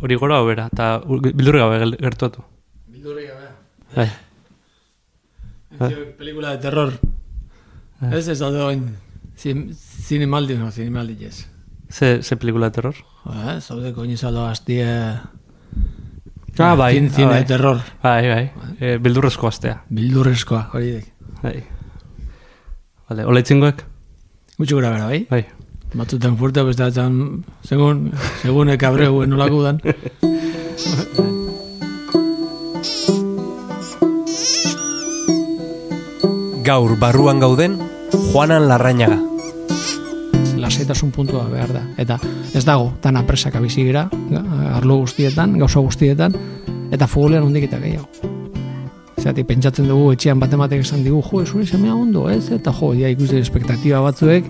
Hori gora bera, eta bildurri gabe gertuatu. Bildurri gabe. Bai. Pelikula de terror. Ez ez daude oin. Zin- Zinemaldi, no, zinemaldi ez. Ze, ze pelikula de terror? Eh, zaude koin izalo hastie... Ah, bai, Zin, ah, zine bai. de terror. Bai, bai. E, bildurrezko astea. Bildurrezkoa, hori dek. Bai. Vale, hola itzingoek? Gutxi gura bera, bai? Bai. Batzutan fuerte, beste batzan, segun, segun ekabreu nolako dan. Gaur barruan gauden, Juanan Larrañaga. Lasaitasun puntua behar da. Eta ez dago, dana presaka bizi arlo guztietan, gauza guztietan, eta futbolean hondik eta gehiago. Zeratik, pentsatzen dugu etxean bat ematek esan digu, jo, zure semea ondo, ez? Eta jo, ja ikusten espektatiba batzuek,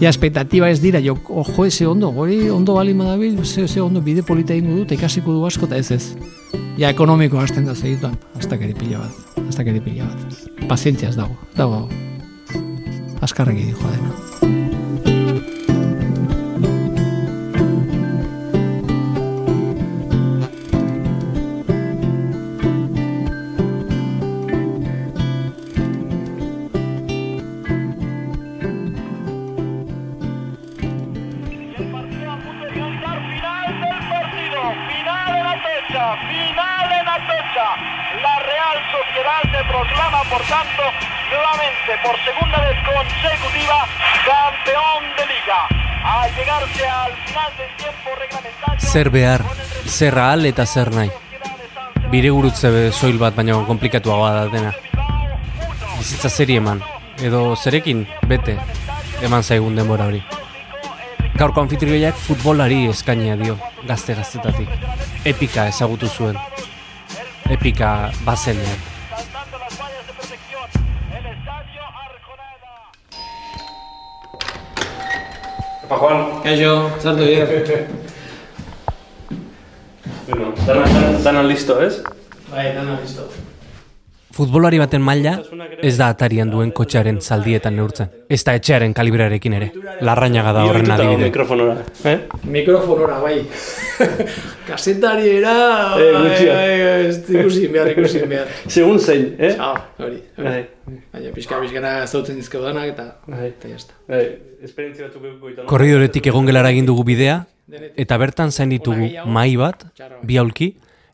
ja espektatiba ez dira, jo, jo, ze ondo, gori ondo bali madabil, ze, ze ondo bide polita ingo dut, ikasiko du asko, eta ez ez. Ja ekonomiko hasten da segituan, hasta keri pila bat, hasta keri pila bat. Pazientzia ez dago, dago, askarreki dijo dena. Proclama, por tanto, nuevamente, por segunda vez consecutiva, campeón de liga. Al llegarse al final del tiempo reglamentario... Zer behar, zer ahal eta zer nahi. Bire gurutze soil bat baino komplikatuagoa da dena. Bizitza zeri eman, edo zerekin, bete, eman zaigun denbora hori. Gaurko anfitrioiak futbolari eskainia dio, gazte gaztetatik. Epika ezagutu zuen. Epika bazenean. Apa, Juan. Kaixo, sartu bider. Bueno, dana, dana, dana listo, ez? Bai, dana listo. Futbolari baten maila ez da atarian duen kotxearen zaldietan neurtzen. Ez da etxearen kalibrarekin ere. Larrañaga da horren adibide. mikrofonora. Eh? Mikrofonora, bai. Kasetariera, Eh, bai, gutxia. bai, ez ikusi behar, ikusi behar. Segun zein, eh? Ah, hori. Bai. Baina pixka pixkana zautzen dizkeu danak eta Bai. eta jazta. Esperientzia batzuk eduko ditu, no? Korridoretik egon gelara egin dugu bidea, eta bertan zain ditugu mai bat, bi aulki,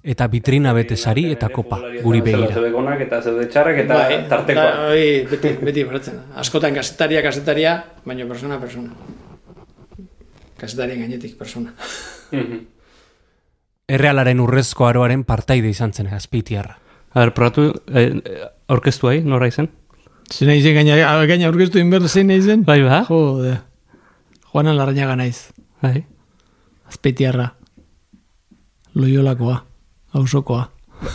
eta vitrina bete sari eta kopa, guri begira. Zeude gonak eta zeude txarrak eta tartekoa. da, Bai, beti, beti beratzen. da. Askotan kasetaria, kasetaria, baina persona, persona. Kasetarien gainetik, persona. Mhm. Errealaren urrezko aroaren partaide izan zen azpitiarra. A ber, probatu, eh, aurkeztu ahi, nora izen? Zein nahi zen, gaina, gaina aurkeztu inber zein nahi zen? Bai, ba? Jode. Juanan Larrañaga naiz. Bai. Azpeitiarra. Loiolakoa. Ausokoa.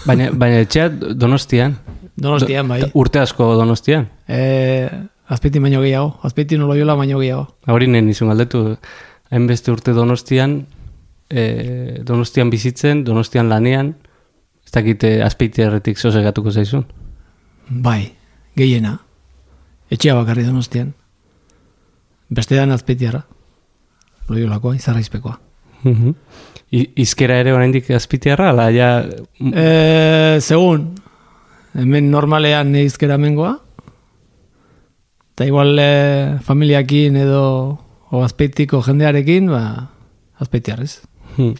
Baina, baina etxea donostian. Donostian, bai. Urte asko donostian. E, azpeiti baino gehiago. Azpeiti no loiola baino gehiago. Hori nien izun galdetu, hainbeste urte donostian, eh, donostian bizitzen, donostian lanean, ez dakite azpeitiarretik zozegatuko zaizun. Bai, gehiena. Etxea bakarri donostian. Beste dan azpeitiarra. Loiolakoa, izarraizpekoa. Mhm. I- Izkera ere oraindik azpitiarra, ala ja... E, segun, hemen normalean neizkera mengoa. Eta igual e, familiakin edo o azpeitiko jendearekin, ba, azpeitiarrez. Hmm.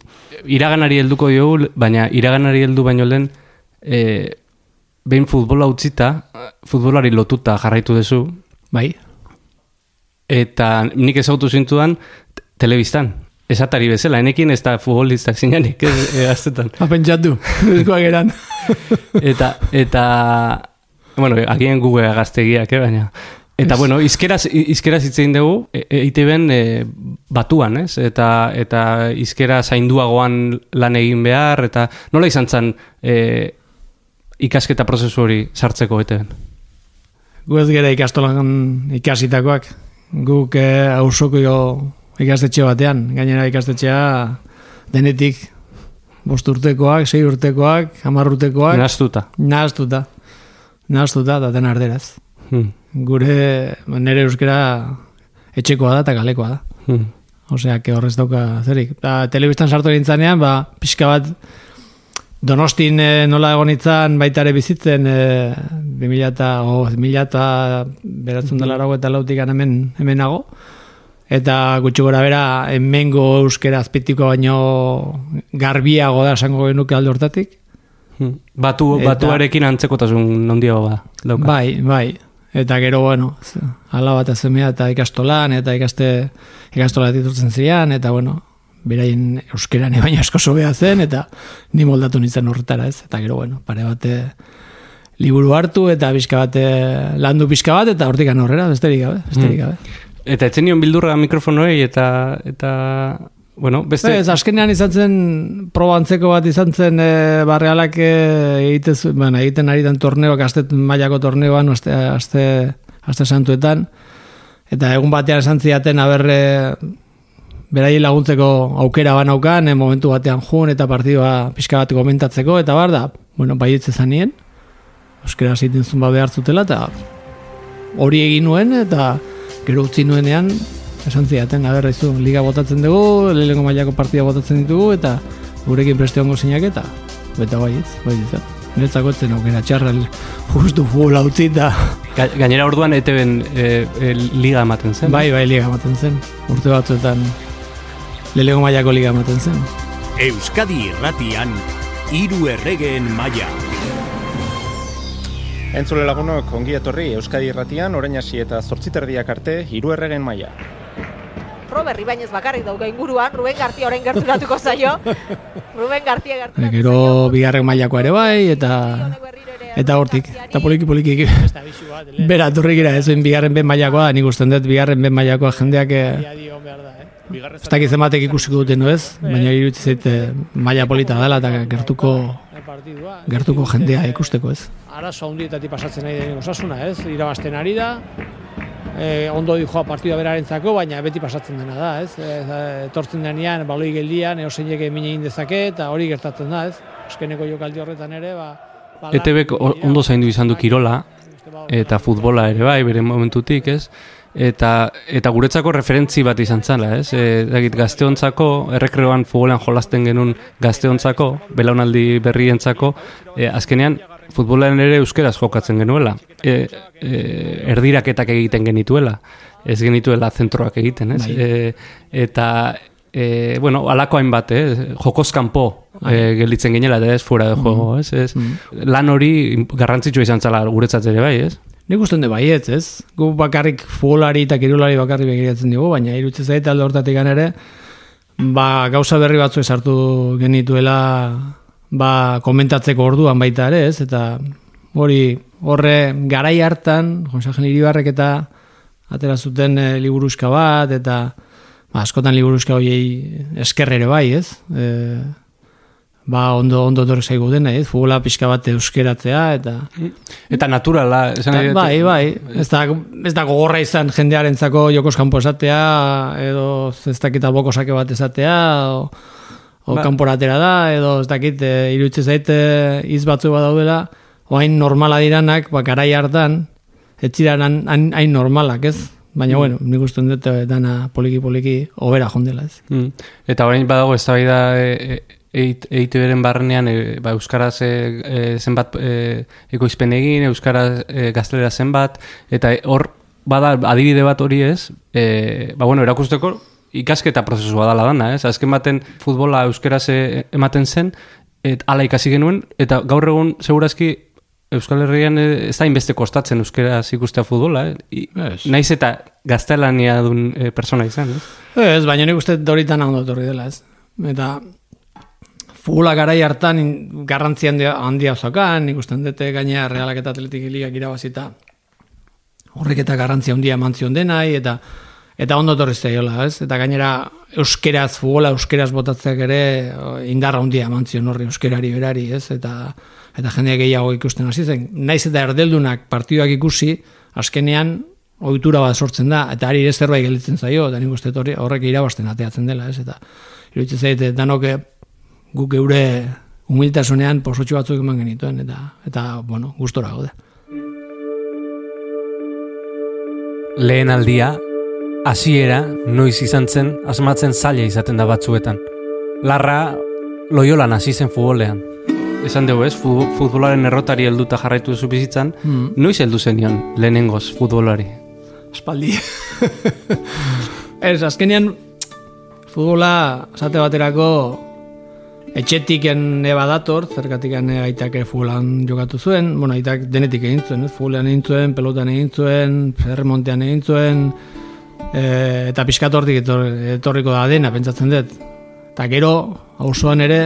Iraganari helduko diogu, baina iraganari heldu baino lehen e, behin futbola utzita, futbolari lotuta jarraitu duzu, Bai, eta nik ezagutu zintudan te- telebistan. Esatari bezala, enekin ez da futbolistak zinanik, ez, e, aztetan. apentsatu, eskoak eran. Eta, eta, bueno, agian Google gaztegiak, eh, baina. Eta, bueno, izkeraz, izkeraz hitz egin dugu, e, EITB-en e, batuan, ez? Eta, eta izkera zainduagoan lan egin behar, eta nola izan zen e, ikasketa prozesu hori sartzeko EITB-en? Gu ez gera ikastolan ikasitakoak. Guk eh, hausoko ikastetxe batean, gainera ikastetxea denetik bost urtekoak, sei urtekoak, hamar urtekoak, Naztuta. nahaztuta. Nahaztuta eta den arderaz. Hmm. Gure, nire euskera etxekoa da eta kalekoa da. Hmm. Osea, que horrez dauka zerik. Ba, telebistan sartu egin ba, pixka bat, Donostin e, nola egon itzan baita ere bizitzen e, 2000 eta, oh, 2000 eta beratzen dela eta lautik hemen, hemenago. Eta gutxi gora bera, hemengo euskera azpitiko baino garbiago da esango genuke alde hortatik. Hmm. Batu, eta, batuarekin antzekotasun nondia ba, dauka. Bai, bai. Eta gero, bueno, ala bat azemea eta ikastolan, eta ikaste, ikastola ditutzen ziren, eta bueno, beraien euskeran baina asko sobea zen, eta ni moldatu nintzen horretara ez. Eta gero, bueno, pare bate liburu hartu, eta bizka bate landu bizka bat, eta hortik horrera, besterik gabe, besterik hmm. Eta etzen nion bildurra mikrofonoi, eta, eta bueno, beste... Ez, azkenean izan zen, probantzeko bat izan zen, e, barrealak e, egitez, bueno, egiten ari den torneoak, azte mailako torneoan, azte, azte, azte santuetan, eta egun batean esan ziaten, aberre, berai laguntzeko aukera banaukan, e, momentu batean jun eta partidua pixka bat komentatzeko, eta bar da, bueno, baietze zanien, euskera zitin zumba behar zutela, eta hori egin nuen, eta gero utzi nuenean, esan ziaten, aberra izu, liga botatzen dugu, lehenko mailako partida botatzen ditugu, eta gurekin preste hongo zinak eta, beta baietz, baietz, Netzako etzen aukera txarra justu futbola utzi da. Gainera orduan ETB-en e, e, liga ematen zen? Bai, bai, liga ematen zen. Urte batzuetan lelego mailako liga ematen zen. Euskadi irratian, iru erregeen maia. Entzule lagunok, ongi etorri Euskadi irratian, orain hasi eta zortziterdiak arte, iru erregeen maia. Robert Ibañez bakarrik dauka inguruan, Ruben Gartia orain gerturatuko zaio. Ruben Gartia gerturatuko zaio. Gero bigarren mailako ere bai, eta eta hortik, eta poliki poliki bera turrik gira, ez bigarren ben mailakoa, nik usten dut bigarren ben mailakoa jendeak eh, Ez dakit zematek ikusiko duten, no ez? Baina iruditz zait maila polita dela eta gertuko gertuko jendea ikusteko, ez? Arazo handietatik pasatzen nahi den osasuna, ez? Irabazten ari da, e, ondo di joa partida berarentzako, baina beti pasatzen dena da, ez? E, etortzen denean, baloi geldian, eoseinek emine egin dezake, eta hori gertatzen da, ez? Eskeneko jokaldi horretan ere, ba... ETB ondo zaindu izan du kirola, eta futbola ere bai, bere momentutik, ez? Eta eta guretzako referentzi bat izan zala, ez? E, dagit gazteontzako, errekreoan futbolean jolasten genuen gazteontzako, belaunaldi berrientzako, e, azkenean futbolean ere euskeraz jokatzen genuela. E, e, erdiraketak egiten genituela, ez genituela zentroak egiten, ez? E, eta E, bueno, alako hainbat, eh? jokozkanpo e, gelditzen ginela, ez, fuera de juego, mm. ez, ez? Mm. Lan hori garrantzitsua izan zala guretzat ere bai, ez? Nik uste de baiet, ez? Gu bakarrik futbolari eta kirulari bakarrik begiratzen dugu, baina irutze zaite alde hortatik ere, ba, gauza berri batzu esartu genituela ba, komentatzeko orduan baita ere, ez? Eta hori horre garai hartan, Jonsajen Iribarrek eta atera zuten e, liburuska bat, eta ba, askotan liburuska horiei eskerrere bai, ez? E, ba ondo ondo dor zaigu dena, eh? Futbola pixka bat euskeratzea eta eta naturala, esan da, Bai, bai, ez da ez da gogorra izan jendearentzako jokos kanpo esatea edo ez dakit alboko sake bat esatea o, o ba. kanporatera da edo ez dakit e, irutze zaite iz batzu badaudela oain normala diranak, ba garai hartan ez hain normalak, ez? Baina, mm. bueno, nik uste dut eh, dana poliki-poliki obera jondela, ez? Mm. Eta orain badago ez da e, eite beren barrenean e, ba, Euskaraz e, zenbat e, ekoizpen egin, Euskaraz e, gaztelera zenbat, eta hor bada adibide bat hori ez, e, ba bueno, erakusteko ikasketa prozesu badala dana, ez? Azken baten futbola Euskaraz ematen zen, et ala ikasi genuen, eta gaur egun segurazki Euskal Herrian ez da inbeste kostatzen euskaraz ikustea futbola, eh? yes. naiz eta gaztelania dun e, persona izan, ez? Ez, baina nik uste doritan torri dela, ez? Eta Fugula garai hartan garrantzi handia, handia osakan, ikusten dute gaina realak eta atletik ligak irabazita horrek eta garrantzi handia mantzion denai, eta eta ondo torri zaiola, ez? Eta gainera euskeraz, fugula euskeraz botatzeak ere indarra handia mantzion horri euskerari berari, ez? Eta, eta jendeak gehiago ikusten hasi zen. Naiz eta erdeldunak partiduak ikusi, askenean ohitura bat sortzen da, eta ari ere zerbait gelditzen zaio, eta nik uste horrek irabazten ateatzen dela, ez? Eta iruditzen zaite, danok guk eure humiltasunean posotxo batzuk eman genituen, eta, eta bueno, gustora gaude. Lehen aldia, hasiera noiz izan zen asmatzen zaila izaten da batzuetan. Larra loiolan hasi zen futbolean. Esan dugu ez, fu- futbolaren errotari helduta jarraitu duzu bizitzan, Hmm. noiz heldu zenion lehenengoz futbolari? Aspaldi. Ez, azkenean futbola esate baterako etxetiken eba dator, zergatikan aitak futbolan jokatu zuen, bueno, aitak denetik egin zuen, ez? futbolean egin zuen, pelotan egin zuen, erremontean egin zuen, e, eta pixkat etorriko da dena, pentsatzen dut. Eta gero, auzoan ere,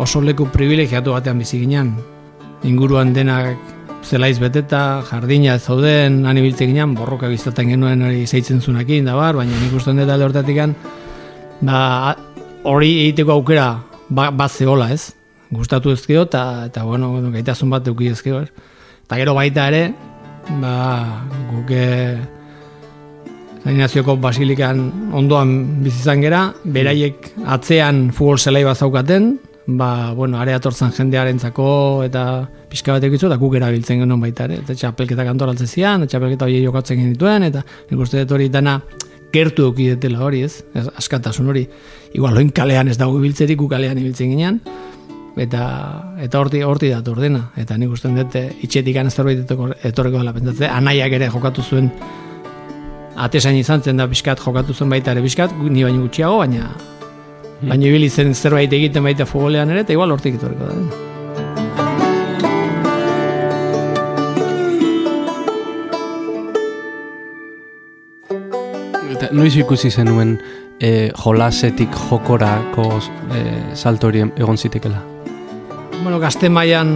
oso leku privilegiatu batean bizi ginen. Inguruan denak zelaiz beteta, jardina ez zauden, han ibiltzen ginen, borroka biztaten genuen hori zeitzen zunakin, da bar, baina nik uste dut alde hortatikan, ba, hori egiteko aukera ba, bat zehola, ez? Gustatu ezkio, eta, eta bueno, gaitasun bat euki ezkio, ez? Eta gero baita ere, ba, guke Zainazioko basilikan ondoan bizizan gera, beraiek atzean futbol zelai bat zaukaten, ba, bueno, area tortzen jendearentzako eta pixka bat egizu, eta guk erabiltzen genuen baita ere. Eta txapelketak antolatzen zian, eta txapelketa hori jokatzen genituen, eta nik uste dut hori dana gertu euki detela hori, ez? ez askatasun hori. Igual, loin kalean ez dago ibiltzerik, kalean ibiltzen ginean, eta eta horti horti dator dena. Eta nik uste dut eh, itxetik ez zerbait etorriko dela pentsatzen anaiak ere jokatu zuen atesain izan zen da pixkat jokatu zuen baita ere pixkat gu- ni baino gutxiago baina baina ibili zen zerbait egiten baita futbolean ere eta igual hortik etorriko da noiz ikusi zenuen e, jolasetik jokorako e, salto hori egon zitekela? Bueno, gazte mailan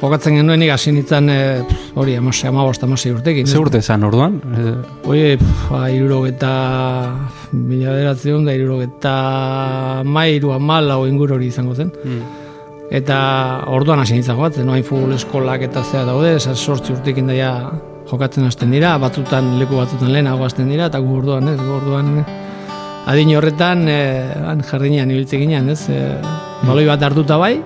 jokatzen genuen hasi nintzen eh, pf, hori amase, amabost, amasei urtekin. Ze urte zan orduan? E, Oie, ba, irurogeta, mila beratzen da, irurogeta mairu, amala, inguru hori izango zen. Eta orduan hasi nintzen jokatzen, noain futbol eskolak eta zea daude, sortzi urtekin daia jokatzen hasten dira, batzutan leku batzutan lehenago hasten dira, eta gu orduan, ez, gu orduan eh, adin horretan, eh, han jardinean ibiltzen ginen, ez, eh, baloi bat hartuta bai,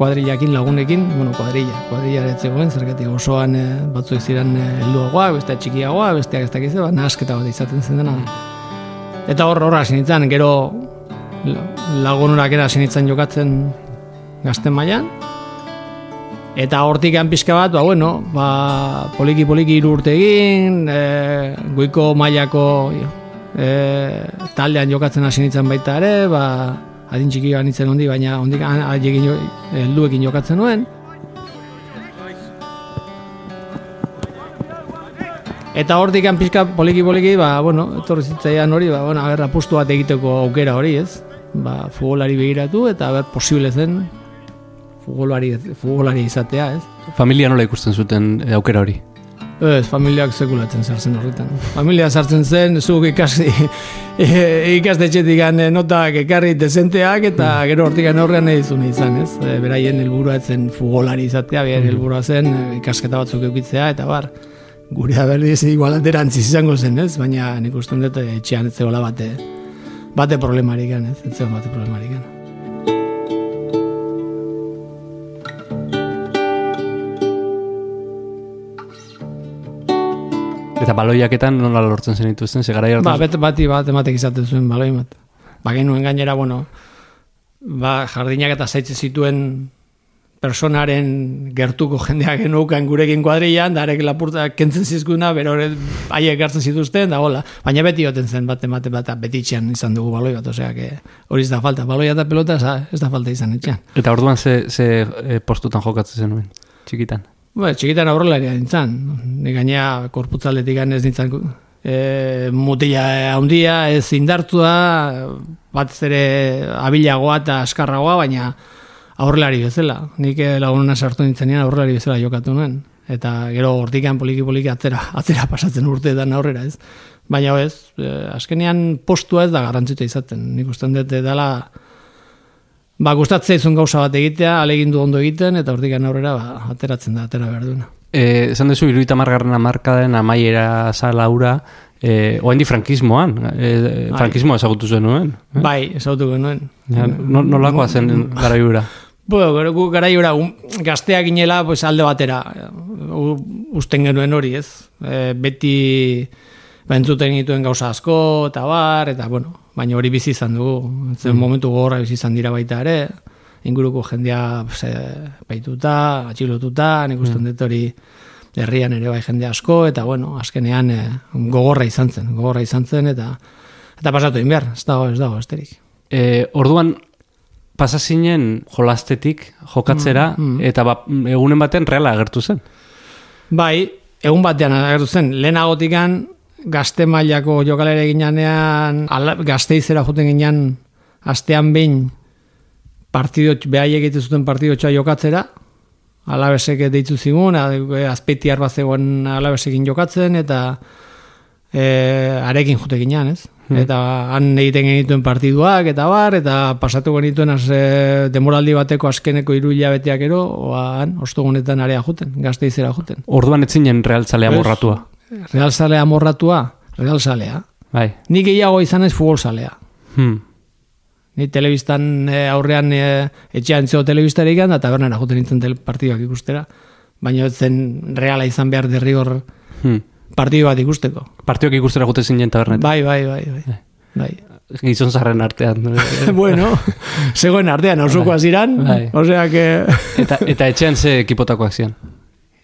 kuadrillakin lagunekin, bueno, kuadrilla, kuadrilla zegoen, zergatik osoan eh, batzuek ziren helduagoak, beste txikiagoa, besteak ez dakiz, ba, nahasketa bat izaten zen dena. Eta hor horra hasi nintzen, gero la- lagunurak era hasi nintzen jokatzen gazten mailan eta hortik pixka bat, ba, bueno, ba, poliki poliki hiru urte egin, e, goiko mailako e, taldean jokatzen hasi nintzen baita ere, ba, adin txiki nintzen hondi, baina hondik haiekin helduekin jokatzen nuen. Eta hortik pixka poliki poliki, ba, bueno, etorri zitzaian hori, ba, bueno, aber, apustu bat egiteko aukera hori, ez? Ba, futbolari begiratu eta aber, posible zen futbolari, futbolari izatea, ez? familia nola ikusten zuten e, aukera hori? Ez, familiak sekulatzen sartzen horretan. Familia sartzen zen, zuk ikasi, ikastetxetik notak ekarri dezenteak, eta gero hortik horrean nahi zuen izan, ez? E, beraien helburua ez zen futbolari izatea, beraien helburua zen e, ikasketa batzuk eukitzea, eta bar, gure berdiz igual alderantziz izango zen, ez? Baina nik uste dut etxean ez zegoela bate, bate problemarik ez? Ez zegoen bate problemarik Eta baloiaketan nola lortzen zen dituzten, ze garai Ba, bet, bati bat ematek izaten zuen baloi bat. Ba, genuen gainera, bueno, ba, jardinak eta zaitze zituen personaren gertuko jendeak genukan gurekin kuadrilan, da arek lapurta kentzen zizkuna, bero haiek hartzen zituzten, da hola. Baina beti joten zen bat emate bat, beti itxean izan dugu baloi bat, osea, que hori ez da falta. Baloia eta pelota ez da, falta izan etxean. Eta orduan ze, ze e, postutan jokatzen zenuen, txikitan. Ba, txikitan aurrelaria nintzen. Ni gainea korputzaletik ez nintzen e, mutila handia, ez indartua, bat ere abilagoa eta askarragoa, baina aurrelari bezala. Nik eh, lagununa sartu nintzenean aurrelari bezala jokatu nuen. Eta gero hortikan poliki poliki atzera, atzera pasatzen urteetan aurrera, ez? Baina ez, eh, azkenean postua ez da garrantzita izaten. Nik usten dut dela ba, gustatzea izun gauza bat egitea, alegindu ondo egiten, eta hortik aurrera ba, ateratzen da, atera behar duena. E, esan duzu, iruita margarren amarkaden amaiera zalaura, e, oaindi frankismoan, e, frankismoa ezagutu zen nuen. Eh? Bai, ezagutu genuen. Ja, no, nolakoa zen garaiura? Bueno, gero gu garaiura um, gazteak ginela pues, alde batera u- usten genuen hori, ez? E, beti ba, entzuten dituen gauza asko, eta bar, eta bueno, baina hori bizi izan dugu. Zen momentu gogorra bizi izan dira baita ere, inguruko jendea ze, baituta, atxilotuta, nik uste dut hori herrian ere bai jende asko, eta bueno, azkenean eh, gogorra izan zen, gogorra izan zen, eta eta pasatu egin behar, ez dago, ez dago, esterik. E, orduan, pasa zinen jolastetik, jokatzera, eta ba, egunen baten reala agertu zen. Bai, egun batean agertu zen, lehenagotikan gazte mailako jokalere ginean, ala, gazteizera joten ginean, astean behin partido, behaiek egiten zuten partidotxoa jokatzera, alabesek deitu zigun, a- azpeitiar bat zegoen alabesekin jokatzen, eta e, arekin jote ginean, ez? Eta han egiten genituen partiduak, eta bar, eta pasatu genituen az, e, demoraldi bateko azkeneko hiru hilabeteak ero, oa, han, ostogunetan area joten, gazteizera joten. Orduan etzinen realtzalea Ez. Morratua. Realzalea morratua, realzalea. Bai. Ni gehiago izan ez futbolzalea. Hmm. Ni telebistan e, aurrean e, etxean zeo telebistarik da tabernara joten nintzen tel partiduak ikustera. Baina ez zen reala izan behar derrigor Hmm. partidu bat ikusteko. Partioak ikustera gute zinen tabernet. Bai, bai, bai, bai. bai. Gizon zarren artean. bueno, zegoen artean, osokoa ziran, Bai. osea que... eta, eta etxean ze ekipotakoak zian.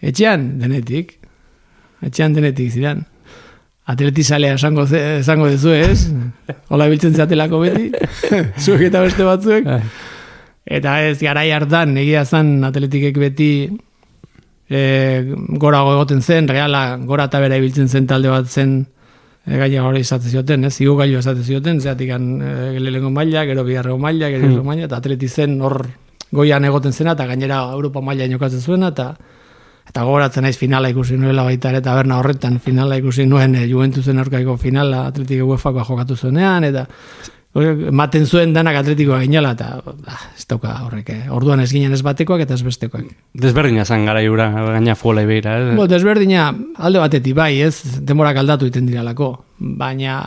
Etxean, denetik. Etxean denetik ziran. Atletizalea esango, esango dezu ez? Hola biltzen zatelako beti. Zuek eta beste batzuek. Bai. Eta ez, garai hartan, egia zan atletikek beti e, gorago egoten zen, reala gora eta bera ibiltzen zen talde bat zen e, gaina hori izaten zioten, ez? Igo gailu izaten zioten, zeatik e, lehenengo maila, gero bigarrego maila, gero hmm. maila, eta atleti zen hor goian egoten zena, eta gainera Europa maila jokatzen zuena, eta eta gogoratzen naiz finala ikusi nuela baita ere taberna horretan finala ikusi nuen e, Juventusen aurkako finala Atletik UEFakoa jokatu zuenean eta ematen zuen danak atletikoa ginela eta ah, ez dauka horrek eh. orduan ez ginen ez batekoak eta ez bestekoak Desberdina zan gara jura, gaina fuola ibeira. Eh? Bo, desberdina alde batetik bai ez demorak aldatu iten diralako baina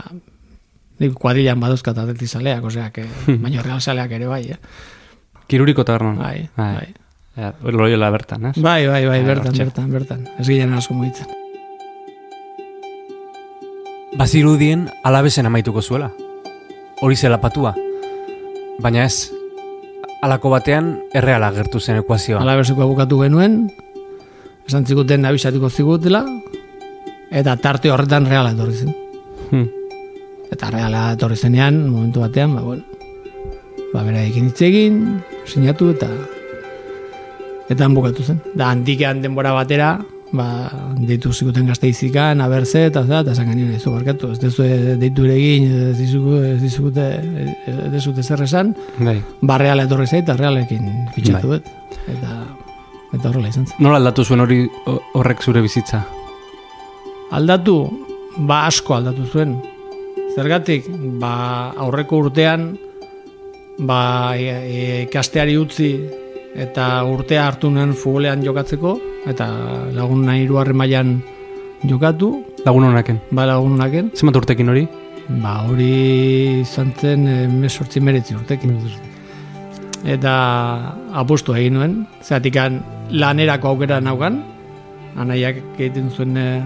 nik kuadrilan badozkat atletizaleak osea que baina realzaleak ere bai eh. Kiruriko tabernan. bai, bai. Ja, loiola bertan, ez? Bai, bai, bai, Ah, bertan, hortxe. bertan, bertan. Ez ginen asko mugitzen. Bazirudien alabesen amaituko zuela. Hori zela patua. Baina ez, alako batean erreala gertu zen ekuazioa. Alabeseko bukatu genuen, esan ziguten abisatuko zigutela, eta tarte horretan reala etorri zen. Hmm. Eta reala etorri zenean, momentu batean, ba, bueno, ba, bera ekin hitz egin, sinatu eta eta han bukatu zen. Da, antikean denbora batera, ba, deitu ziguten gazteizikan, abertze, eta eta, eta esan gainen ez du barkatu, ez dezu deitu egin, ez dizugu, ez dizugute, ez dizute zer esan, Bai. ba, reala etorri zait, eta realekin fitxatu dut. Eta, eta horrela izan zen. Nola aldatu zuen hori ho- horrek zure bizitza? Aldatu, ba asko aldatu zuen. Zergatik, ba aurreko urtean, ba e, e, ikasteari utzi eta urtea hartu nuen futbolean jokatzeko, eta lagun nahi hirugarren mailan jokatu, Lagun honaken. ba lagunaken, Zenbat urtekin hori? ba hori izan zen mesortzi meretzi urtekin. Eta apostu egin nuen, zeratik lanerako aukera naukan, anaiak egiten zuen eh,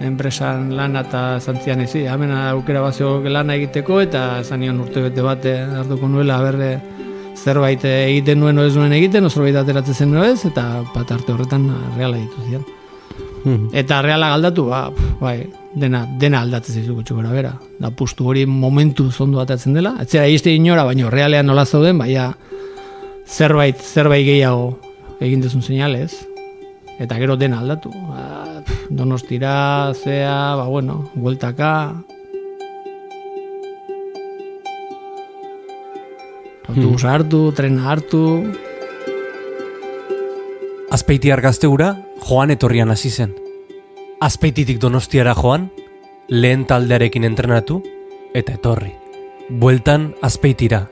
enpresan lan eta zantzian ezi, hemen aukera zegoen lana egiteko eta zanion urte bete bat eh, hartuko nuela berre zerbait egiten nuen ez nuen egiten, o zerbait ateratzen zen ez, eta bat arte horretan reala ditu zian. Hmm. Eta reala galdatu, ba, pf, bai, dena, dena aldatzen zizu gutxi gora bera. Da pustu hori momentu zondo atatzen dela. Etzera izte inora, baina realean nola zauden, baina zerbait, zerbait gehiago egin dezun seinalez. Eta gero dena aldatu. Ba, pf, donostira, zea, ba, bueno, bueltaka. Autobusa hartu, trena hartu, Azpeitiar gazteura joan etorrian hasi zen. Azpeititik donostiara joan, lehen taldearekin entrenatu eta etorri. Bueltan azpeitira,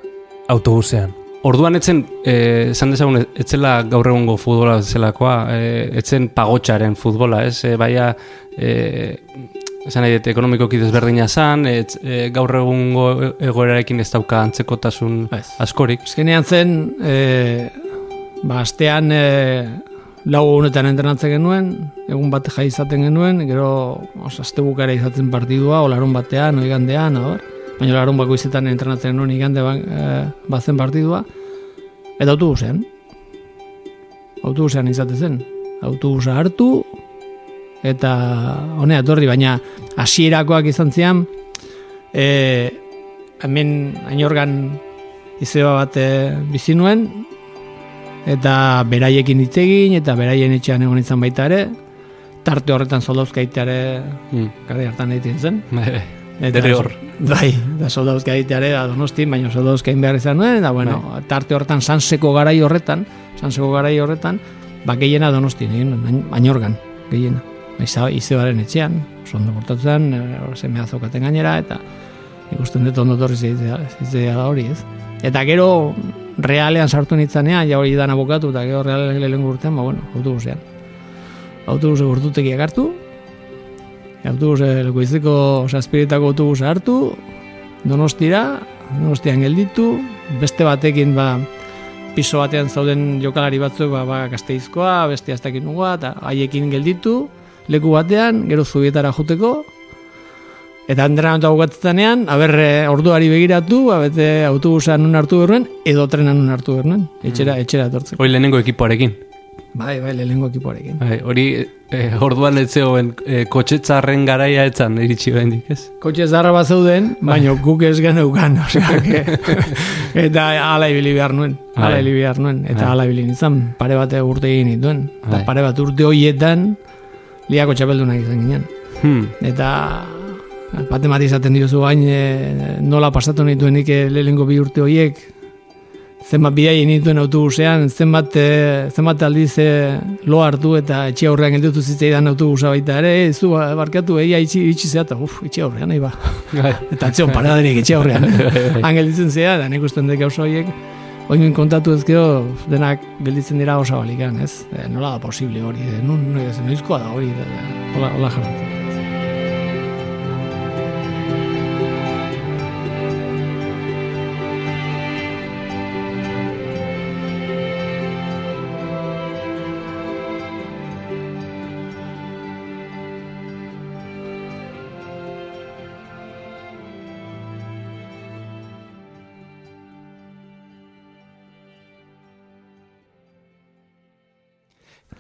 autobusean. Orduan etzen, eh, esan dezagun, etzela gaur egungo futbola zelakoa, eh, etzen pagotxaren futbola, ez? E, eh, esan nahi dut, ekonomikoki desberdina zan, etz, eh, gaur egungo egoerarekin ez dauka antzekotasun Ez. askorik. Azkenean zen, e, ba, astean e, lau egunetan entrenatzen genuen, egun bat jai izaten genuen, gero os, azte bukara izaten partidua, o larun batean, o igandean, abar. baina larun bako izetan entrenatzen genuen igande ba, e, bazen partidua, eta autobusean. Autobusean izaten zen. Autobusa hartu, eta honea etorri, baina hasierakoak izan zian, e, hemen ainorgan izeba bat e, bizi nuen, eta beraiekin hitz egin eta beraien etxean egon izan baita ere tarte horretan soldauzkaita ere Mm. gara hartan egiten zen. Bai, eta hor. bai, da soldauzkaita ere da donostin, baina soldauzkain behar izan nuen eta bueno, tarte horretan sanseko garai horretan sanseko garai horretan ba gehiena donostin egin ainorgan gehiena izebaren etxean, oso ondo portatzen, zeme azokaten gainera, eta ikusten dut ondo torri zitzea hori, ez? Eta gero, realean sartu nintzanean, ja hori dan abokatu, eta gero realean lehen urtean, ba, bueno, autobusean. Autobuse urtutekiak hartu, autobuse lekoizeko saspiritako autobusa hartu, donostira, donostian gelditu, beste batekin, ba, piso batean zauden jokalari batzuk, ba, ba gazteizkoa, beste aztekin nugua, eta haiekin gelditu, leku batean, gero zubietara joteko, Eta entrenamentua bukatzenean, aber eh, orduari begiratu, abete autobusa nun hartu berruen, edo trena nun hartu berruen, etxera, etxera etortzeko. Hoi lehenengo ekipoarekin. Bai, bai, lehenengo ekipoarekin. Bai, hori eh, orduan ez zegoen eh, kotxetzarren garaia etzan iritsi bendik, ez? Kotxe zarra bat zeuden, baina guk ez geneukan, que, eta ala ibili behar nuen, ala Bai. ibili behar nuen, eta Bai. ala ibili nintzen, pare bat urte egin nituen, eta Bai. pare bat urte horietan, liako txapeldunak izan ginen. Hmm. Eta bate bat izaten diozu gain e, nola pasatu nituenik e, lehenengo bi urte horiek zenbat bidai nituen autobusean zenbat, e, zenbat aldiz e, lo hartu eta etxe aurrean gelditu zitzaidan autobusa baita ere e, zu ba- barkatu eia itxi, itxi zea eta uf, etxe aurrean nahi ba Bai. eta atzion paradarik etxe aurrean han gelditzen zea eta nik usten dek gauza horiek Oin kontatu ez denak gelditzen dira osa balikan, ez? E, nola da posible hori, e, nun, nun, noizkoa da hori, e, hola, hola jarratu.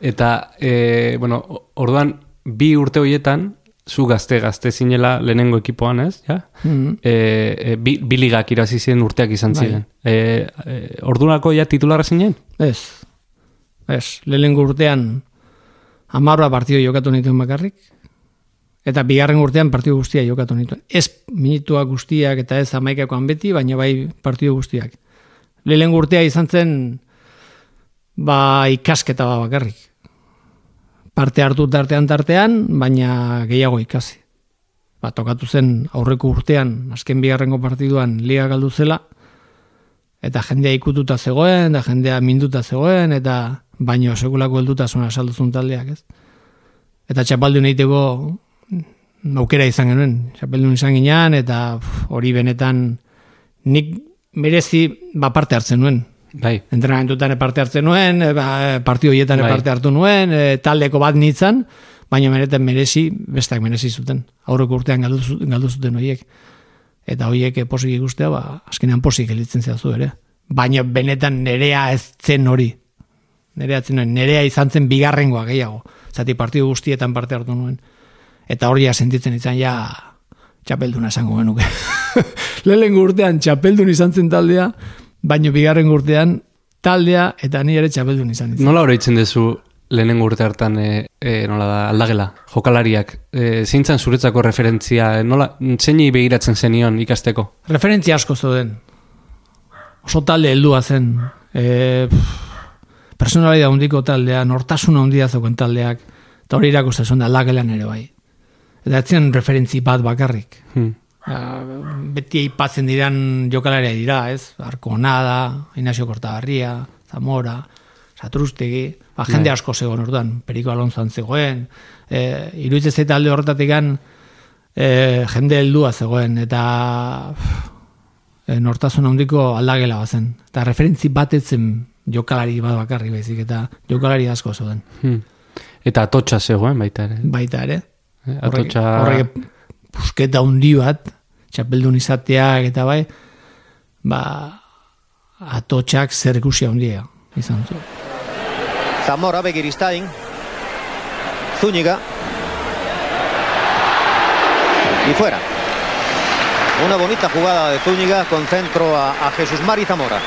Eta, e, bueno, orduan, bi urte horietan, zu gazte gazte zinela lehenengo ekipoan, ez? Ja? Mhm. E, e, bi, bi ligak irazi ziren urteak izan Bai. ziren. E, e, ordurako ja titularra zinen? Ez. Ez, lehenengo urtean amarra partido jokatu nituen bakarrik, eta bigarren urtean partido guztia jokatu nituen. Ez minutuak guztiak eta ez amaikakoan beti, baina bai partido guztiak. Lehenengo urtea izan zen ba ikasketa bat bakarrik. Parte hartu tartean tartean, baina gehiago ikasi. Ba, tokatu zen aurreko urtean, azken bigarrengo partiduan liga galdu zela, eta jendea ikututa zegoen, da jendea minduta zegoen, eta baino sekulako heldutasuna salduzun taldeak, ez? Eta txapaldun egiteko aukera izan genuen, txapeldun izan ginean, eta hori benetan nik merezi ba parte hartzen nuen. Bai. Entrenamentutan parte hartzen nuen, e, ba, partio horietan Bai. parte hartu nuen, e, taldeko bat nintzen, baina benetan merezi, besteak merezi zuten. Aurreko urtean galdu, galdu zuten horiek. Eta horiek eh, posik ikustea, ba, azkenean posik elitzen zu ere. Baina benetan nerea ez zen hori. Nerea zen. Nerea izan zen bigarrengoa gehiago. Zati partidu guztietan parte hartu nuen. Eta hori sentitzen izan ja txapelduna esango genuke. Lehenengo urtean txapeldun izan zen taldea, baina bigarren urtean taldea eta ni ere txapeldun izan nintzen. Nola oroitzen duzu lehenengo urte hartan e, e, nola da, aldagela, jokalariak? E, zeintzan zuretzako referentzia, e, nola, zeini begiratzen zenion ikasteko? Referentzia asko zeuden. Oso talde heldua zen. E, personalidad handiko taldea, nortasun handia zeuken taldeak, eta hori irakusten zuen da aldagelan ere bai. Eta etzen referentzi bat bakarrik. Hmm. Ja, beti aipatzen diran jokalaria dira, ez? Arkonada, Ignacio Kortabarria, Zamora, Satrustegi, ba, jende asko zegoen orduan, Periko Alonsoan zegoen, e, iruditzen zait alde horretatik e, jende heldua zegoen, eta e, nortasun handiko aldagela bazen. Eta referentzi bat etzen jokalari bat bakarri baizik eta jokalari asko zeuden. Hmm. Eta atotxa zegoen baita ere. Baita ere. Eh, Horrek, Atotxa... horrek pusketa handi bat, txapeldun izateak eta bai, ba, atotxak zer ikusi handia izan zu. Zamora, Begiristain. Zúñiga. Y fuera. Una bonita jugada de Zúñiga con centro a, a Jesús Mari Zamora.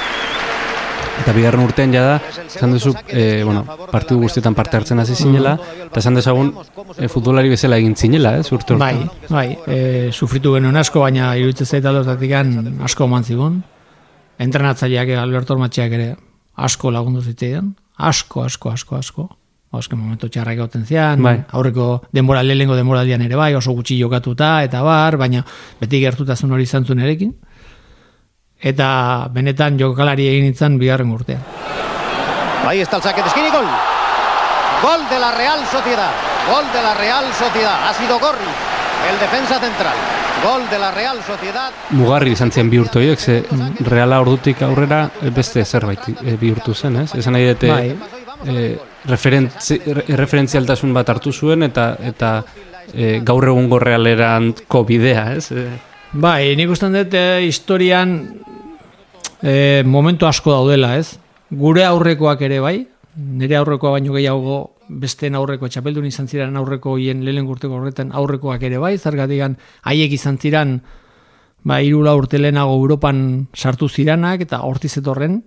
Eta bigarren urtean jada, esan duzu, e, bueno, partidu guztietan parte hartzen hasi zinela, eta esan dezagun, e, futbolari bezala egin zinela, ez, urte Bai, bai, e, sufritu genuen asko, baina iruditzen zait aldotatik asko eman zigun. Entrenatzaileak Alberto Ormatxeak ere asko lagundu zitzaidan, asko, asko, asko, asko. Azken momentu txarrak egoten zian, Bai. aurreko denbora, lehengo denboraldian ere bai, oso gutxi jokatuta, eta bar, baina beti gertutasun hori izan zuen erekin. Eta benetan jokalari egin nintzen bigarren urtean. Ahí está el saque de esquina y gol. Gol de la Real Sociedad. Gol de la Real Sociedad. Ha sido Gorri, el defensa central. Gol de la Real Sociedad. Mugarri izan ziren bi urte horiek, ze reala ordutik aurrera beste zerbait e, bihurtu zen, ez? Esan nahi dute Bai. e, referentzi, re, referentzialtasun bat hartu zuen eta eta e, gaur egungo realeranko bidea, ez? E, Bai, nik usten dut eh, historian eh, momentu asko daudela, ez? Gure aurrekoak ere bai, nire aurrekoa baino gehiago besteen aurreko txapeldun izan ziren aurreko hien lehen urteko horretan aurrekoak ere bai, zergatik haiek izan ziren ba, irula urte lehenago Europan sartu ziranak eta hortiz etorren,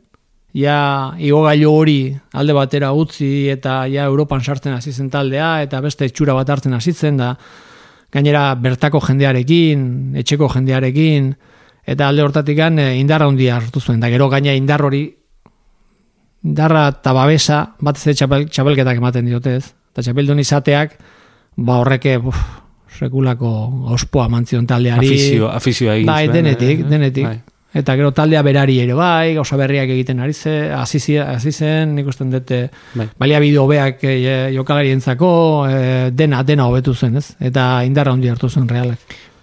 ja igogailu hori alde batera utzi eta ja Europan sartzen hasi zen taldea eta beste etxura bat hartzen hasi zen da gainera bertako jendearekin, etxeko jendearekin eta alde hortatik indarra handia hartu zuen da gero gaina indar hori indarra eta babesa batez ere txapel, txapelketak ematen diote ez eta txapeldun izateak ba horreke uf, sekulako ospoa mantzion taldeari afizio, afizioa egin bai, denetik, eh? denetik Bai. Eta gero taldea berari ere bai, gauza berriak egiten ari ze, hasi zen, nik usten dute Bai. baliabide hobeak e, jokalarientzako e, dena dena hobetu zen, ez? Eta indarra handi hartu zen realak.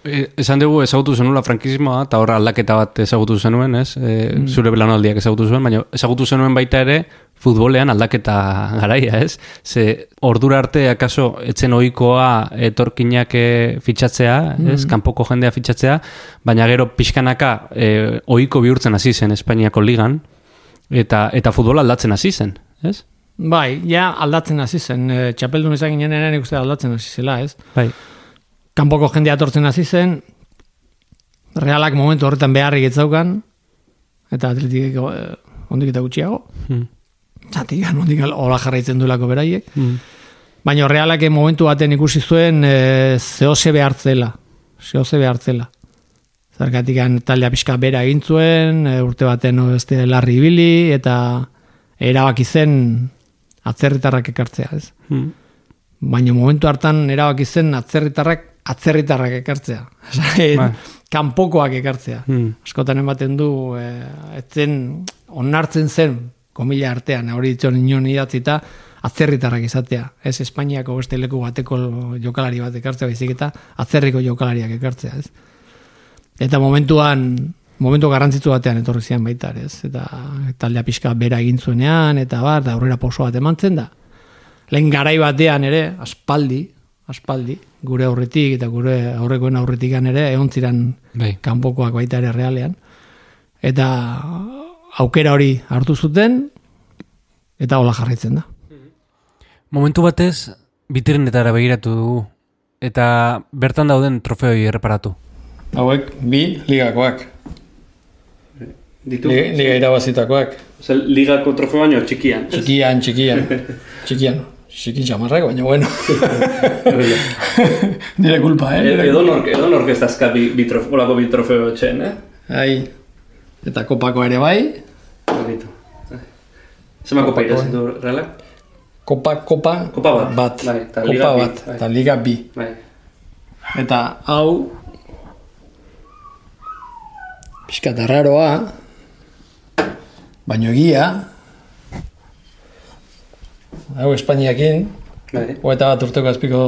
E, esan dugu ezagutu zenula frankismoa, eta horra aldaketa bat ezagutu zenuen, ez? E, Zure belanaldiak ezagutu zuen, baina ezagutu zenuen baita ere futbolean aldaketa garaia, ez? Ze ordura arte akaso etzen ohikoa etorkinak eh, fitxatzea, ez? Kanpoko jendea fitxatzea, baina gero pixkanaka e, ohiko bihurtzen hasi zen Espainiako ligan, eta eta futbola aldatzen hasi zen, ez? Bai, ja aldatzen hasi zen, e, txapeldun izan ginen nik uste aldatzen hasi zela, ez? Bai. Kanpoko jendea etortzen hasi zen, realak momentu horretan beharrik etzaukan, eta atletik e, ondik eta gutxiago. Hmm. Zatik, ondik hola jarraitzen duelako beraiek. Hmm. Baina realak momentu baten ikusi zuen e, zehose behartzela. Zehose behartzela. Zergatik taldea pixka bera egin zuen, e, urte baten o, beste larri ibili, eta erabaki zen atzerritarrak ekartzea, ez? Hmm. Baina momentu hartan erabaki zen atzerritarrak atzerritarrak ekartzea. Bai. kanpokoak ekartzea. Hmm. Askotan ematen du, e, etzen onartzen zen, komila artean, hori ditzen inon idatzita, atzerritarrak izatea. Ez Espainiako beste leku bateko jokalari bat ekartzea, baizik eta atzerriko jokalariak ekartzea, ez? Eta momentuan, momentu garrantzitsu batean etorri zian baita, ez? Eta taldea pixka bera egin zuenean, eta bar, da aurrera pauso bat emantzen da. Lehen garai batean ere, aspaldi, aspaldi, gure aurretik eta gure aurrekoen aurretikan ere, egon ziren Bai. kanpokoak baita ere realean. Eta aukera hori hartu zuten, eta hola jarraitzen da. Momentu batez, bitrinetara begiratu dugu. Eta bertan dauden trofeoi erreparatu. Hauek bi ligakoak. Ditu, Liga, liga irabazitakoak. Zer, ligako trofeo baino txikian. Txikian, txikian. Txikian. Txikin txamarrak, baina bueno. Nire kulpa, eh? Nire Edo nork, edo nork ez dazka bi, bi trofeo, olako bi trofeo etxen, eh? Ai. Eta kopako ere bai. Ditu. Zema kopa irazen du, realak? Kopa, kopa, Kopa bat. bat. Bai, eta kopa liga bat. bai. Eta liga bi. Bai. Eta hau pixka raroa baino egia hau Espainiakin Bai. hogeita bat urteko azpiko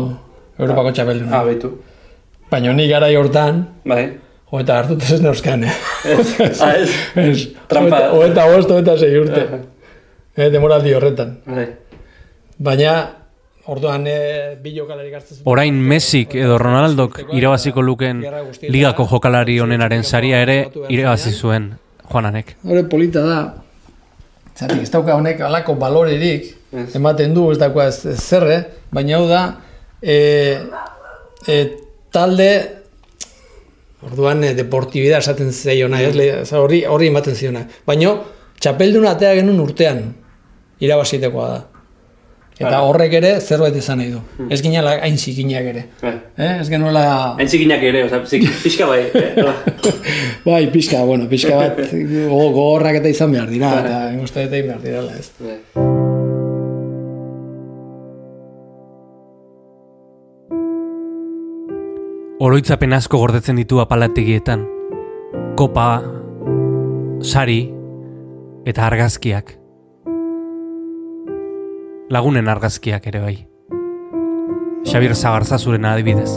Europako txapelduna. Ah, baitu. Baina ni garai hortan Bai. hogeita hartut ez neuzkan, eh? Ah, ez? Ez. Trampa. Hogeita bost, hogeita sei urte. eh, demoraldi horretan. Bai. Baina, orduan e, bi jokalari hartzen zuten. Orain Messik edo Ronaldok irabaziko luken ligako jokalari onenaren saria ere irabazi zuen Juananek. Hore polita da. Zatik, ez dauka honek alako balorerik, ematen du, ez dauka ez, zerre, baina hau da, e, e, talde, orduan e, deportibida esaten zeiona, ez, le- ez, hori, hori ematen ziona. Baina, txapeldun atea genuen urtean, irabazitekoa da. Eta horrek ere zerbait izan nahi du. Ez ginela hain zikinak ere. Eh? Ez genuela... Entzikinak ere, oza, pixka bai. Bai, pixka, bueno, pixka bat go- gogorrak eta izan behar dira, eta uste egin behar direla, ez. Oroitzapen asko gordetzen ditu apalategietan. Kopa, sari eta argazkiak. Lagunen argazkiak ere bai. Xabir Zagarzazuren adibidez.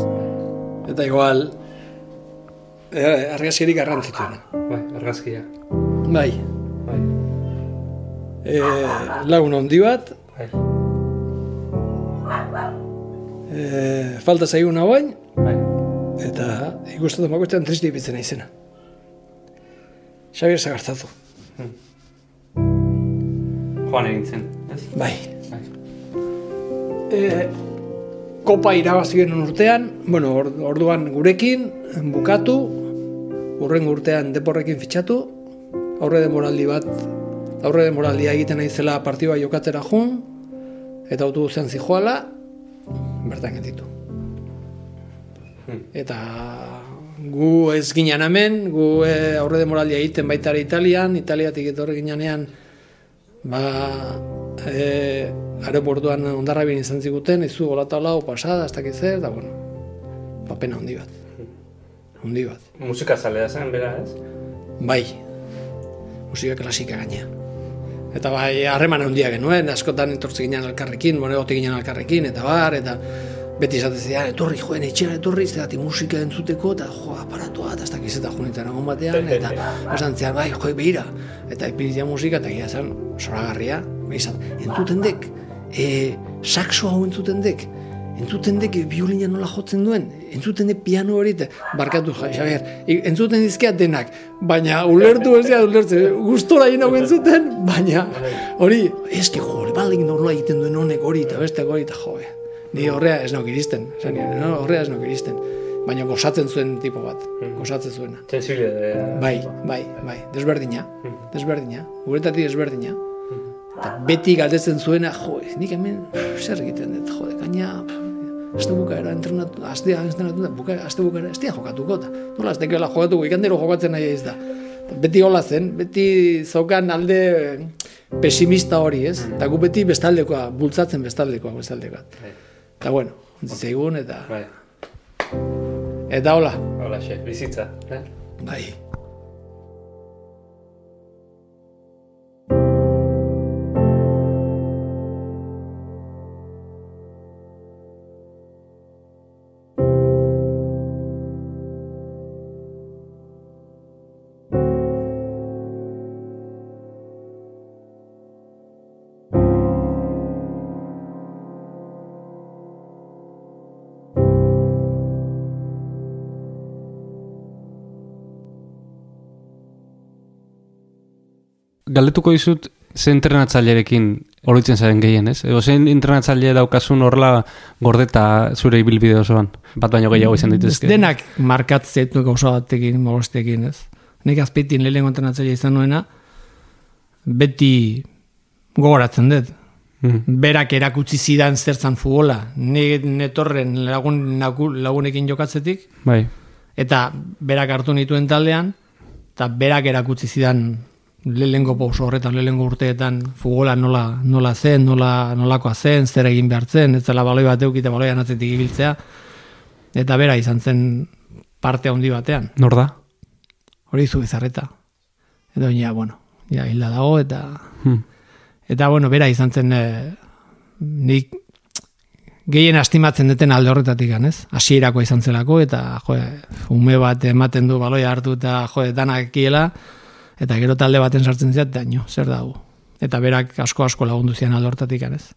Eta igual, eh, argazkirik garrantzitsuena. Bai, argazkia. Bai. Bai. E, lagun handi bat, Bai. e, falta zaiguna bain, Bai. Eta ikusten bakoitzean triste ipitzen izena. Xabier Zagartzazu. Joan egin zen. ez? Bai. Bai. E, kopa irabazi genuen urtean, bueno, or- orduan gurekin, bukatu, urren urtean deporrekin fitxatu, aurre demoraldi bat, aurre demoraldia egiten naizela partidua jokatzera jun, eta autobusean zijoala, bertan getitu. Eta gu ez ginen hemen, gu e, aurre demoraldia egiten baita ere Italian, Italiatik etorri ginean ba, e, aeroportuan ondarrabien izan ziguten, izu golata lau, pasada, ez dakit zer, da bueno, papena handi bat. Handi bat. Musika zalea zen, bera, ez? Bai, musika klasika gaina. Eta bai, harreman handia genuen, askotan etortze ginen elkarrekin, bueno, egote ginen elkarrekin, eta bar, eta beti esaten zidan, etorri joen etxera etorri, zeratik musika entzuteko, eta jo, aparatua, eta ez dakiz eta junetan egon batean, eta esan zian, bai, jo, behira, eta ipinitzia musika, eta gira zen, zoragarria, izan, entzuten dek, e, saxo hau entzuten dek, entzuten dek biolina nola jotzen duen, entzuten dek piano hori, eta barkatu, ja, Xabier, i- entzuten dizkiat denak, baina ulertu ez dira ulertzen, gustora hau entzuten, baina hori, eski jo, baldin nola egiten duen honek hori, eta beste hori, eta jo, ni horrea ez nauk iristen, esan no, horrea ez nauk iristen, baina gozatzen zuen tipo bat, gozatzen zuena. Sensibilidadea. Bai, bai, bai, desberdina, desberdina, guretati desberdina. Eta beti galdetzen zuena, jo, nik hemen zer egiten dut, jo, gaina, aste bukaera entrenatu, astea entrenatu buka, aste bukaera, estea jokatuko, eta nola astekoela jokatuko, ikandero jokatzen nahi ez da. Beti hola zen, beti zaukan alde pesimista hori, ez? Eta gu beti bestaldekoa, bultzatzen bestaldekoa, bestaldekoa. Eta bueno, ontzi zaigun, eta, Bai. eta hola, Hola, xe, bizitza. Eh? bai. Galdetuko dizut, ze entrenatzailerekin oroitzen zaren gehien, ez? Edo zein entrenatzaile daukazun horla gordeta zure ibilbide osoan? Bat baino gehiago izan ditezke. Ez denak markatzen du gauza batekin, mogostekin, ez? Nik azpeitin lehenengo entrenatzaile izan nuena, beti gogoratzen dut. Mhm. Berak erakutsi zidan zertzan futbola. Ni netorren lagun, lagu- lagunekin jokatzetik, Bai. eta berak hartu nituen taldean, eta berak erakutsi zidan lehengo pauso horretan, lehengo urteetan futbola nola, nola zen, nola, nolakoa zen, zer egin behar zen, ez zela baloi bat eukite baloian atzetik ibiltzea, eta bera izan zen parte handi batean. Nor da? Hori zu izarreta. Edo ja, bueno, ja, hilda dago, eta, Hmm. eta bueno, bera izan zen eh, nik gehien estimatzen duten alde horretatik ez? Hasierako izan zelako, eta jo, ume bat ematen du baloia hartu, eta jo, danak kiela, eta gero talde baten sartzen ziat, eta nio, zer dago. eta berak asko asko lagundu zian alde hortatik ez.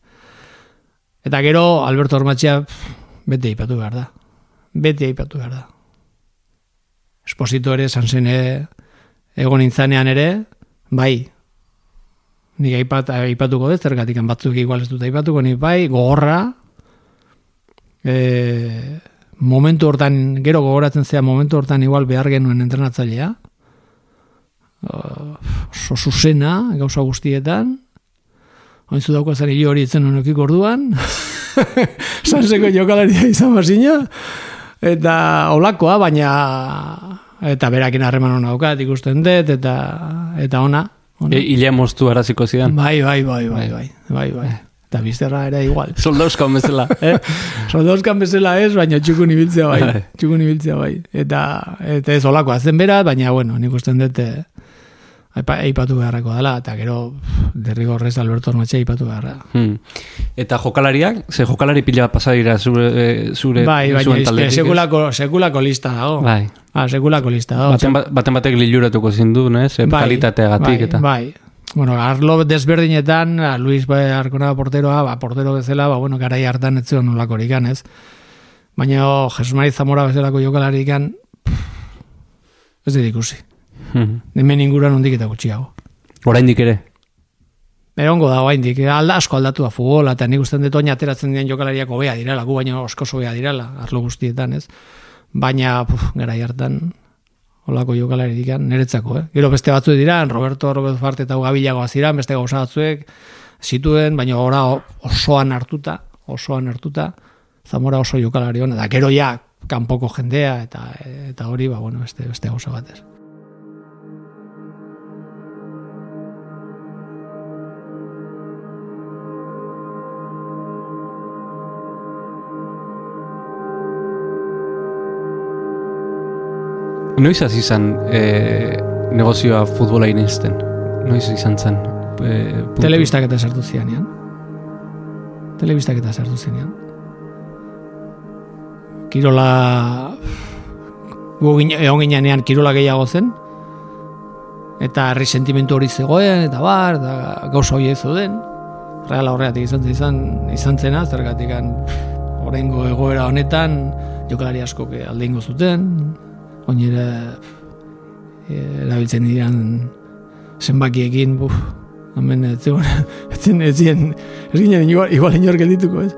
Eta gero Alberto Ormatxea bete aipatu behar da. Bete aipatu behar da. Espositore, sansene, egon intzanean ere, bai, nik aipat, aipatuko dut, zergatik batzuk igual ez dut aipatuko, nik bai, gogorra, e, momentu hortan, gero gogoratzen zea, momentu hortan igual behar genuen entrenatzailea, oso zuzena, gauza guztietan, ointzu dauko zer hori itzen honokik orduan, sanseko jokalaria izan bazina, eta olakoa, baina eta berakin harreman hona daukat ikusten dut, eta, eta ona. ona. E, Ile moztu araziko zidan. Bai, bai, bai, bai, bai, bai, bai. Eta bizterra ere igual. Soldauzkan bezala. eh? Soldauzkan bezala ez, baina txukun ibiltzea bai. txukun ibiltzea bai. Eta, eta ez olakoa zen bera, baina bueno, nik usten dut eh, aipa- aipatu beharreko dela, eta gero derrigorrez Alberto Ormatxe aipatu beharra. Hmm. Eta jokalariak, ze jokalari pila pasadira zure, eh, zure Bai, zuen taldetik, sekulako, sekulako lista dago. Bai. Ah, sekulako lista dago. Baten, ba- baten batek liluratuko zindu, ez? E, kalitateagatik bai, eta. Bai, bueno, arlo desberdinetan, a Luis bai, Arkona porteroa, ba, portero bezala, ba, bueno, garai hartan ez zuen nolakorik ez? Baina oh, Jesus Mari Zamora bezalako jokalaririk ez dut ikusi. Hmm. Hemen inguruan hondik eta gutxiago. Oraindik ere. Egongo da oraindik alda asko aldatu da futbola eta nik usten dut oin ateratzen diren jokalariak hobea direla, gu baina osko hobea direla, arlo guztietan, ez? Baina, puf, garai hartan olako jokalaririk niretzako, eh? Gero beste batzu dira, Roberto Roberto Farte eta Gabilagoa ziran, beste gauza batzuek zituen, baina ora osoan hartuta, osoan hartuta, Zamora oso jokalari hona, da gero ja kanpoko jendea eta eta hori, ba bueno, beste beste gauza batez. Noiz hasi izan e, negozioa futbola inizten? Noiz izan zen? E? Telebistak eta sartu zianean. Telebistak eta sartu zianean. Kirola... Gu egon ginean kirola gehiago zen. Eta herri sentimentu hori zegoen, eta bar, eta gauza hori ez zeuden. Reala horregatik izan, izan, izan zena, zergatik oraingo egoera honetan, jokalari asko alde ingo zuten, oinera erabiltzen diran zenbakiekin, buf, hemen ez zegoen, ez zen, ez zien, ez ginen igual, igual inor geldituko, ez?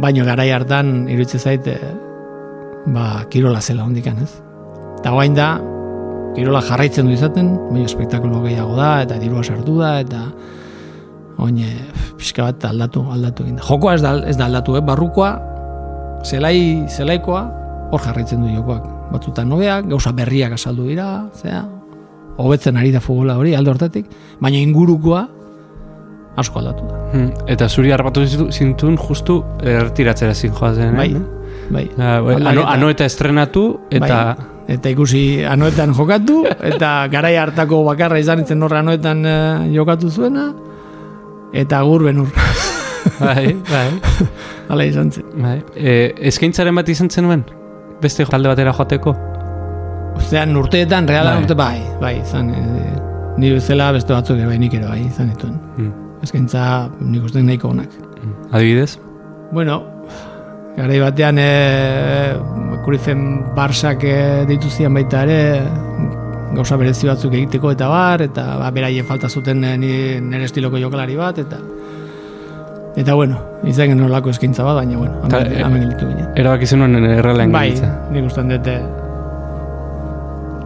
Baina garai hartan, irutze zait, eh, ba, kirola zela hondikan, ez? Eta guain da, kirola jarraitzen du izaten, baina espektakulo gehiago da, eta dirua sartu da, eta oin, pixka bat aldatu, aldatu egin da. Jokoa ez da, ez da aldatu, eh? barrukoa, zelai, zelaikoa, hor jarraitzen du jokoak. Batzutan nobeak, gauza berriak azaldu dira, zea, hobetzen ari da futbola hori, alde hortatik, baina ingurukoa asko aldatu da. Hmm. Eta zuri arbatu zintun justu ertiratzera zin joazen, Bai, eh? bai. Ah, bai, ano, ano eta estrenatu, eta... Bai. Eta ikusi anoetan jokatu, eta garai hartako bakarra izan itzen horra anoetan eh, jokatu zuena, eta gur benur. Bai, bai. Hala izan zen. bai. E, eskaintzaren bat izan zenuen? Beste talde batera joateko? Ozean urteetan, realan Bai. urte, bai, bai, izan, e, ni bezala beste batzuk ere bai, nik ere bai, izan dituen. Hmm. Eskaintza nik uste nahiko onak. Adibidez? Bueno, garai batean e, kurizen barsak e, deitu zian baita ere gauza berezi batzuk egiteko eta bar, eta ba, beraien falta zuten e, ni, nire estiloko jokalari bat, eta eta bueno, izan genuen olako eskaintza bat, baina bueno, Ta, hemen, e- hemen gelditu ginen. Erabaki zenuen errealen Bai, gelditzea. nik usten dute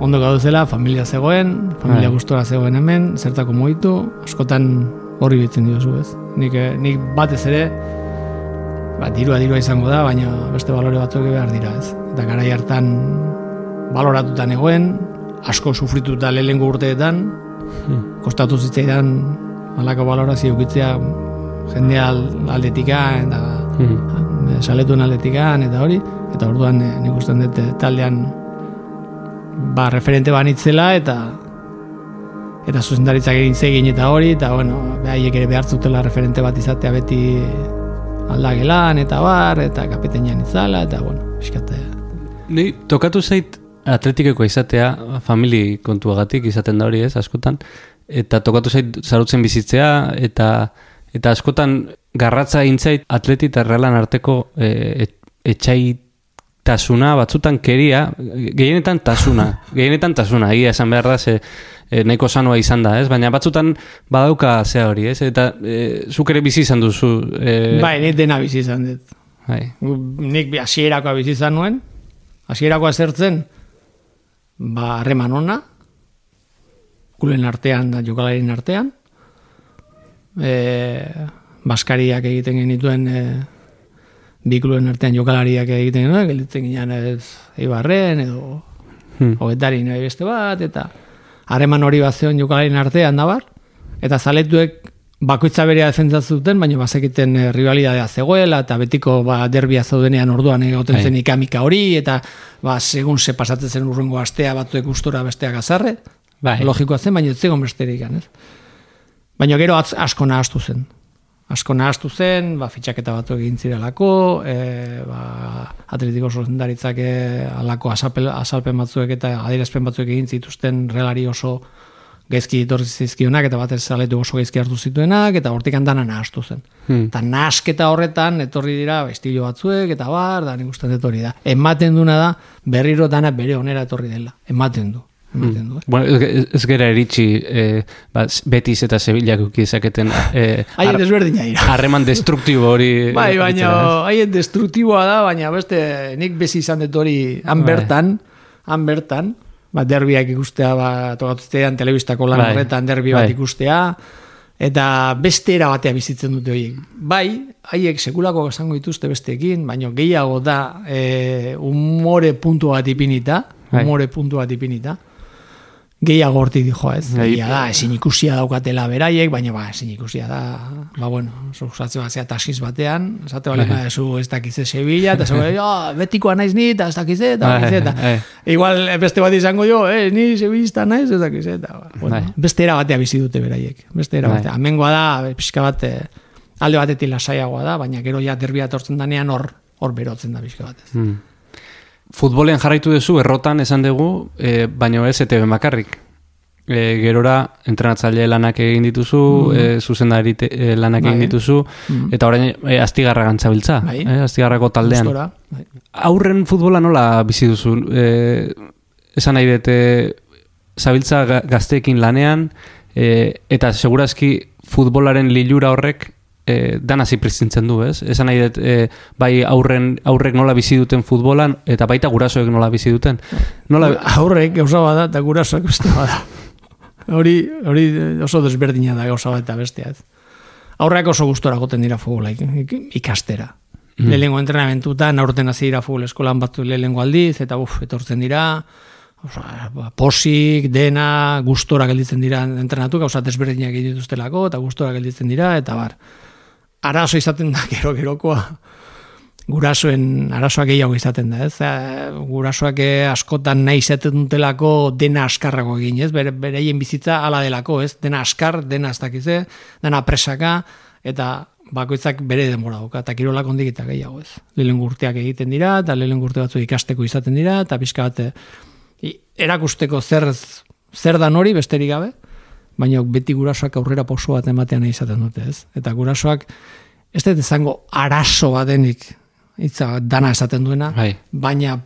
ondo gaudezela, familia zegoen, familia Bai. gustora zegoen hemen, zertako mugitu, askotan horri bitzen diozu ez. Nik, eh, nik batez ere, ba, dirua dirua izango da, baina beste balore batzuk behar dira ez. Eta garai hartan baloratutan egoen, asko sufrituta lehengo urteetan, kostatu zitzaidan halako balorazio ukitzea jendea al- aldetika eta Hmm. e, saletuen aldetikan eta hori, eta orduan e, nik usten dut e, taldean ba, referente banitzela eta eta zuzendaritzak egin zegin eta hori, eta bueno, behaiek ere behartzutela referente bat izatea beti aldagelan eta bar, eta kapetenian itzala, eta bueno, fiskate. Ni tokatu zait atletikeko izatea, famili kontuagatik izaten da hori ez, askotan. eta tokatu zait zarutzen bizitzea, eta eta askotan garratza intzait atleti eta realan arteko e, etxaitasuna, batzutan keria, gehienetan tasuna, gehienetan tasuna, egia esan behar da, ze, e, nahiko sanoa izan da, ez? Baina batzutan badauka zea hori, ez? Eta e, zuk ere bizi izan duzu. E... Bai, nik dena bizi izan dut. Bai. Nik hasierakoa bizi izan nuen, hasierakoa zertzen, ba, harreman ona, kulen artean, da jokalarien artean, e, baskariak egiten genituen e, bi kluben artean jokalariak egiten genuen, gelditzen ginean ez Eibarren edo Hmm. hogetarin edo beste bat, eta harreman hori bat zeon jokalarien artean dabar, eta zaletuek bakoitza berea defentzatu zuten, baina bazekiten e, rivalidadea zegoela, eta betiko ba, derbia zaudenean orduan egoten Bai. zen ikamika hori, eta ba, segun ze pasatzen zen urrengo astea batzuek ustora besteak azarre, Bai. logikoa zen, baina ez zegoen besterik, ez? Baina gero atz, asko nahastu zen. Asko nahastu zen, ba, fitxaketa batu egin zirelako, e, ba, atletiko zuzendaritzak e, alako azalpen, azalpen batzuek eta adierazpen batzuek egin zituzten relari oso gaizki etorri zizkionak eta batez zaletu oso gaizki hartu zituenak eta hortik andana nahastu zen. Hmm. Eta nahasketa horretan etorri dira estilo batzuek eta bar, da nik uste dut hori da. Ematen duna da berriro dana bere onera etorri dela. Ematen du. Du. eh? Bueno, ez, ez gera eritxi eh, ba, Betis eta Sevillak ukizaketen eh, Haien desberdina dira. harreman destruktibo hori Bai, baina haien destruktiboa da, baina beste nik bezi izan dut hori han Bai. bertan, han bertan, ba, derbiak ikustea, ba, tokatuztean telebistako lan Bai. horretan derbi bat Bai. ikustea, eta beste era batea bizitzen dute horiek. Bai, haiek sekulako esango dituzte besteekin, baina gehiago da e, umore puntu bat ipinita, umore puntu bat ipinita, gehiago hortik dijoa ez. Bai. Egia da, ezin ikusia daukatela beraiek, baina ba, ezin ikusia da, ba, bueno, zuzatzen bat zea taxiz batean, esate bale, ba, zu ez dakize Sevilla, eta zu, ja, betikoa naiz ni, eta ez dakize, eta dakize, eta bai. igual beste bat izango jo, eh, ni sevillista naiz, ez dakize, eta, ba, bueno, beste era batea bizi dute beraiek, beste era batea. Hemengoa da, pixka bat, eh, alde batetik lasaiagoa da, baina gero ja derbia etortzen danean hor, hor berotzen da pixka bat. Hmm. Futbolean jarraitu duzu, errotan esan dugu, eh, baino ez ETV bakarrik. E, gerora entrenatzaile lanak egin dituzu, mm. zuzendari te- eh, lanak Bai. egin dituzu, Mm. eta orain e, astigarra gantzabiltza, Bai. eh, astigarrako taldean. Gustora, bai. Aurren futbola nola bizi duzu? E, esan nahi dute, zabiltza ga- gazteekin lanean, e, eta segurazki futbolaren lilura horrek e, dana zipristintzen du, ez? Esan nahi dut, e, bai aurren, aurrek nola bizi duten futbolan, eta baita gurasoek nola bizi duten. Nola, Aurrek gauza bada eta gurasoak beste bada. Hori, hori oso desberdina da gauza bat eta bestea. Ez. Aurreak oso gustora goten dira futbola ik- ik- ikastera. Mm. Lehenengo entrenamentutan, aurten hasi dira futbol eskolan batzu lehenengo aldiz, eta uf, etortzen dira, Osa, ba, posik, dena, gustora gelditzen dira entrenatu, gauza desberdinak dituztelako, eta gustora gelditzen dira, eta bar. Arazo izaten da, gero, gerokoa, gurasoen arazoak gehiago izaten da, ez? Eh, Gurasoak eh, askotan nahi izaten dutelako dena askarrago egin, ez? Bere, bereien bizitza hala delako, ez? Dena askar, dena ez dakize, dena presaka, eta bakoitzak bere denbora dauka, eta kirolak ondik eta gehiago, ez? Lehen urteak egiten dira, eta lehen urte batzu ikasteko izaten dira, eta pixka bat eh, erakusteko zer, zer dan hori besterik gabe, baina beti gurasoak aurrera poso bat ematean nahi izaten dute, ez? Eta gurasoak ez dut izango arazo badenik hitza dana esaten duena, Bai. baina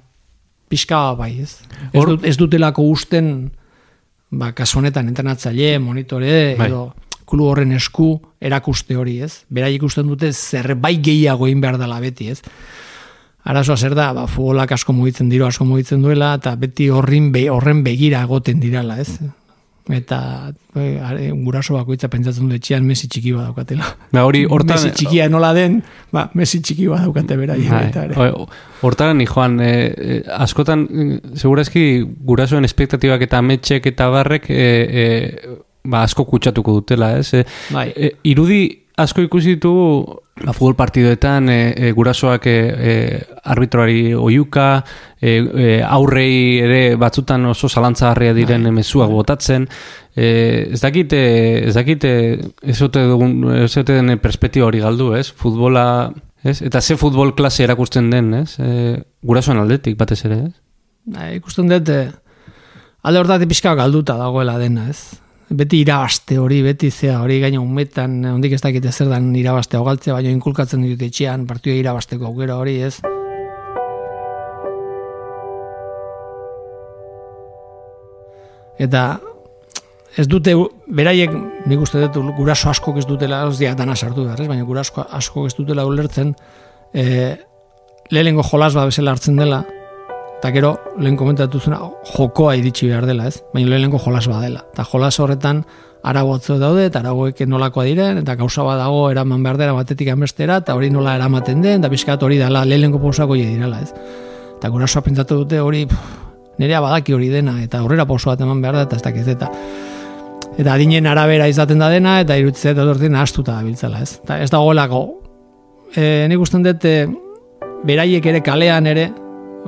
pixka bai, ez? Ez, Hor- dut, ez dutelako usten ba, kasu honetan entrenatzaile, monitore, Bai. edo kulu horren esku erakuste hori, ez? Berai ikusten dute zerbait gehiago egin behar dela beti, ez? Arazoa zer da, ba, futbolak asko mugitzen dira, asko mugitzen duela, eta beti horrin be, horren begira egoten dirala, ez? Eta e, guraso bakoitza pentsatzen du etxean Messi txiki bat daukatela. Ba, hori hortan- Messi txikia nola den, ba, Messi txiki bat daukate beraiek. Bai, eta ere. Hortara ni joan, e, e, askotan, segurazki gurasoen espektatibak eta ametxek eta barrek e, e, ba, asko kutsatuko dutela, ez? E, Bai. irudi asko ikusi ditugu ba, futbol partidoetan e, e, gurasoak e, e, arbitroari oiuka, e, e, aurrei ere batzutan oso zalantzagarria diren Bai. mezuak botatzen, e, ez dakite, ez dakite, ez ote dugun, ez ote den perspektiba hori galdu, ez? Futbola, ez? Eta ze futbol klase erakusten den, ez? E, gurasoen aldetik batez ere, ez? Bai, ikusten dut, eh, alde hortatik pixka galduta dagoela dena, ez? Beti irabaste hori, beti zea hori gaina umetan, ondik ez dakite zer dan irabaste galtzea, baina inkulkatzen ditut etxean, partioa irabasteko aukera hori, ez? Eta ez dute, beraiek, nik uste dut, guraso asko ez dutela, ez diak dana sartu ez? baina guraso asko ez dutela ulertzen, e, lehenengo jolas bat bezala hartzen dela, eta gero, lehen komentatu zuna, jokoa iritsi behar dela, ez? Baina lehenengo jolas bat dela. Eta jolas horretan, arago daude, eta aragoek nolakoa diren, eta gauza bat dago eraman behar dela batetik amestera, eta hori nola eramaten den, eta bizkat hori dela lehenengo pausako direla, ez? Eta gurasoa pentsatu dute hori, nerea badaki hori dena, eta aurrera pauso bat eman behar da, eta ez dakiz eta eta adinen arabera izaten da dena, eta irutzea eta dortin astuta da biltzela, ez? Eta ez dagoelako, e, nik dut, e, beraiek ere kalean ere,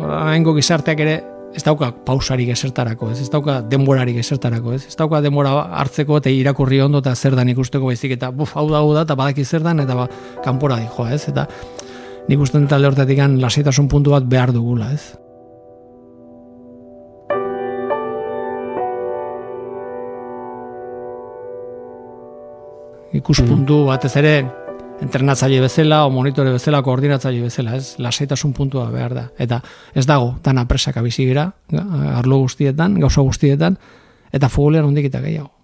haingo gizarteak ere, ez dauka pausarik esertarako, ez, ez dauka denborarik esertarako, ez, ez dauka denbora hartzeko eta irakurri ondo eta zer dan ikusteko baizik, eta buf, hau da, hau da, eta badaki zer dan, eta ba, kanpora di joa, ez, eta nik usten dut alde hortetik lasitasun puntu bat behar dugula, ez. ikuspuntu batez ere entrenatzaile bezala o monitore bezala koordinatzaile bezala, ez? Lasaitasun puntua behar da. Eta ez dago dana presaka bizi arlo guztietan, gauza guztietan eta futbolean hondik eta gehiago.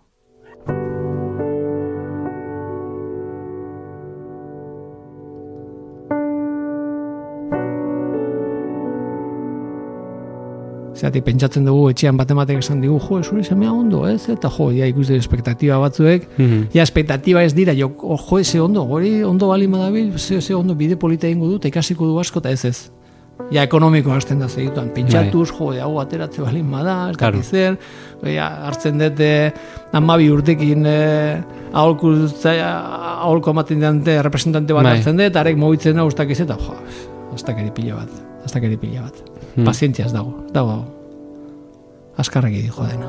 Zerati, pentsatzen dugu etxean bat ematek esan digu, jo, zure semea ondo, ez? Eta jo, ja ikuste espektatiba batzuek, mm ja espektatiba ez dira, jo, jo, ze ondo, gori ondo bali madabil, ze, ze ondo bide polita ingo dut, ikasiko du asko, eta ez ez. Ja, ekonomiko hasten da segituan, pentsatuz, jo, hau ateratze bali mada, ez claro. zer, ja, hartzen dute, amabi urtekin, eh, aholku, aholko amaten dante, representante bat bai. hartzen dut, arek mobitzen da, ustak eta jo, ez pila bat, ez pila bat hmm. pazientzia ez dago, dago askarrak dijo dena.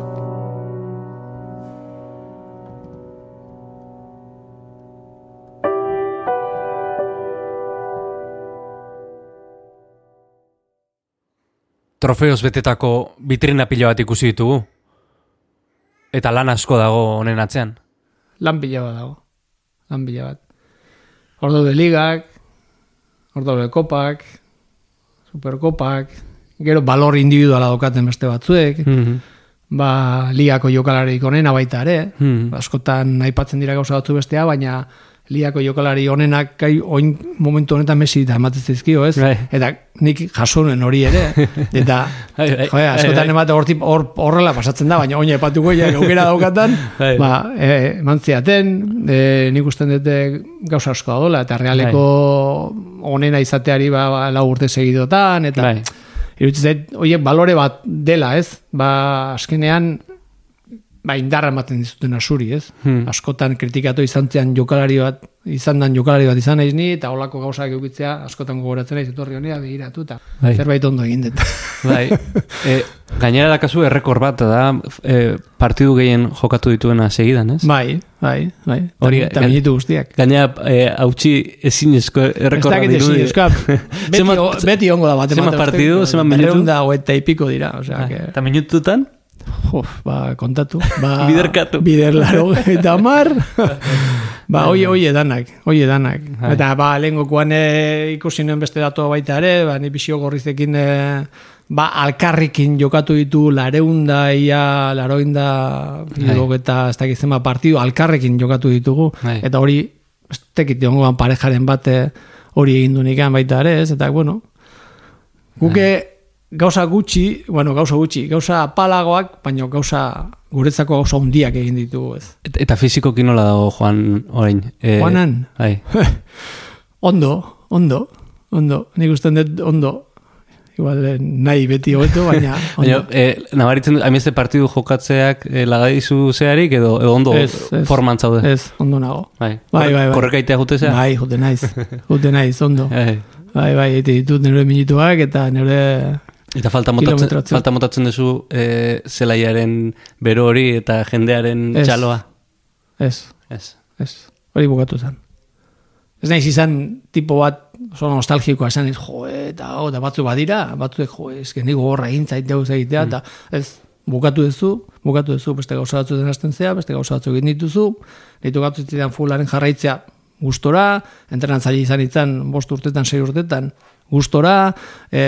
Trofeos betetako vitrina pila bat ikusi ditugu. Eta lan asko dago honen atzean. Lan pila bat dago. Lan pila bat. Ordo de ligak, ordo de kopak, superkopak, gero balor individuala dokaten beste batzuek, mm ba, ligako jokalari onena baita ere, mm askotan aipatzen dira gauza batzu bestea, baina liako jokalari onenak kai oin momentu honetan Messi da ematen zaizkio, ez? Bai. Eta nik jasonen hori ere, eta bai, bai. jo, askotan emate hortip horrela pasatzen da, baina oin aipatuko ja aukera daukatan, ba, e, mantziaten, e, nik usten dute gauza asko dola, eta realeko onena izateari ba, ba, lau urte segidotan, eta iruditzen zait, oiek balore bat dela, ez? Ba, askenean, ba, indarra ematen dizuten asuri, ez? Hmm. Askotan kritikatu izan zean jokalari bat, izan dan jokalari bat izan naiz ni, eta holako gauzak eukitzea, askotan gogoratzen naiz, etorri honea behiratu, eta bai. zerbait ondo egin dut. Bai. E, gainera dakazu errekor bat, da, e, partidu gehien jokatu dituena segidan, ez? Bai, bai, bai. Hori, eta minutu guztiak. Gainera, e, hautsi ezin esko errekor bat diru. Ez beti, beti ongo da bat. Zema partidu, zema minutu? Erreunda, eta ipiko dira, osea. Bai. Eta minututan? Uf, ba, kontatu. Ba, Biderkatu. Biderlaro eta mar. ba, oi, oi edanak, oi edanak. Hai. Eta, ba, lehen gokuan e, ikusi nuen beste datu baita ere, ba, ni bisio gorrizekin, e, ba, alkarrikin jokatu ditu lareunda, ia, laroinda, eta ez dakit zema partidu, alkarrekin jokatu ditugu. Hai. Eta hori, ez tekit parejaren bate hori egin du baita ere, ez? Eta, bueno, guke, gauza gutxi, bueno, gauza gutxi, gauza apalagoak, baina gauza guretzako gauza hundiak egin ditugu, ez. Eta, eta fiziko kinola dago, Juan, orain? E, Juanan? Bai. ondo, ondo, ondo, nik usten dut ondo. Igual, eh, nahi beti hobeto, baina... baina, eh, nabaritzen dut, amizte partidu jokatzeak eh, lagaizu zeharik, edo, edo ondo ez, ez, forman zaude? Ez, ondo nago. Bai, bai, bai. bai. Korrekaitea jute zea? Bai, jute naiz, jute naiz, ondo. Bai, bai, bai, ditut nire minituak, eta nire Eta falta motatzen, falta motatzen duzu e, zelaiaren bero hori eta jendearen es, txaloa? Ez. Ez. Ez. Hori bukatu zen. Ez naiz izan tipo bat oso nostalgikoa esan ez, jo, eta, oh, batzu badira, batzu jo, ez, geniko horra egin zait egitea, eta ez, bukatu duzu, bukatu duzu, beste gauza batzu den zea, beste gauza batzu egin dituzu, ditu gatu zitzidan futbolaren jarraitzea gustora, entrenatzaile izan itzan bost urtetan, sei urtetan, gustora, e,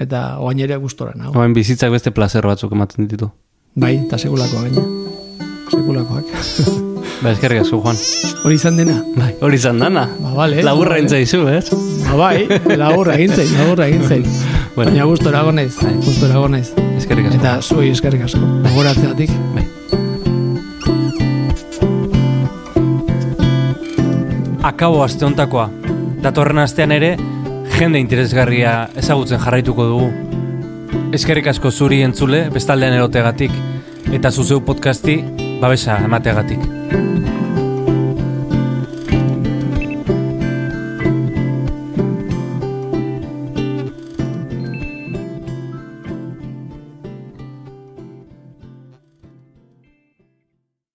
eta oain ere gustora nago. Oain bizitzak beste placer batzuk ematen ditu. Bai, eta sekulakoa gaina. Sekulakoak. Ba, eskerrik asko, Juan. Hori izan dena. Bai, hori izan dana. Ba, bale. Laburra Ba, bale. entzaizu, ez? Ba, bai, laburra egin zain, laburra egin zain. Bueno. Baina gustora gonaiz, gustora gonaiz. Eskerrik asko. Eta zuei eskerrik asko. Laboratzeatik. Bai. Akabo aste hontakoa. Datorren astean ere, jende interesgarria ezagutzen jarraituko dugu. Eskerrik asko zuri entzule, bestaldean erotegatik, eta zuzeu podcasti babesa emateagatik.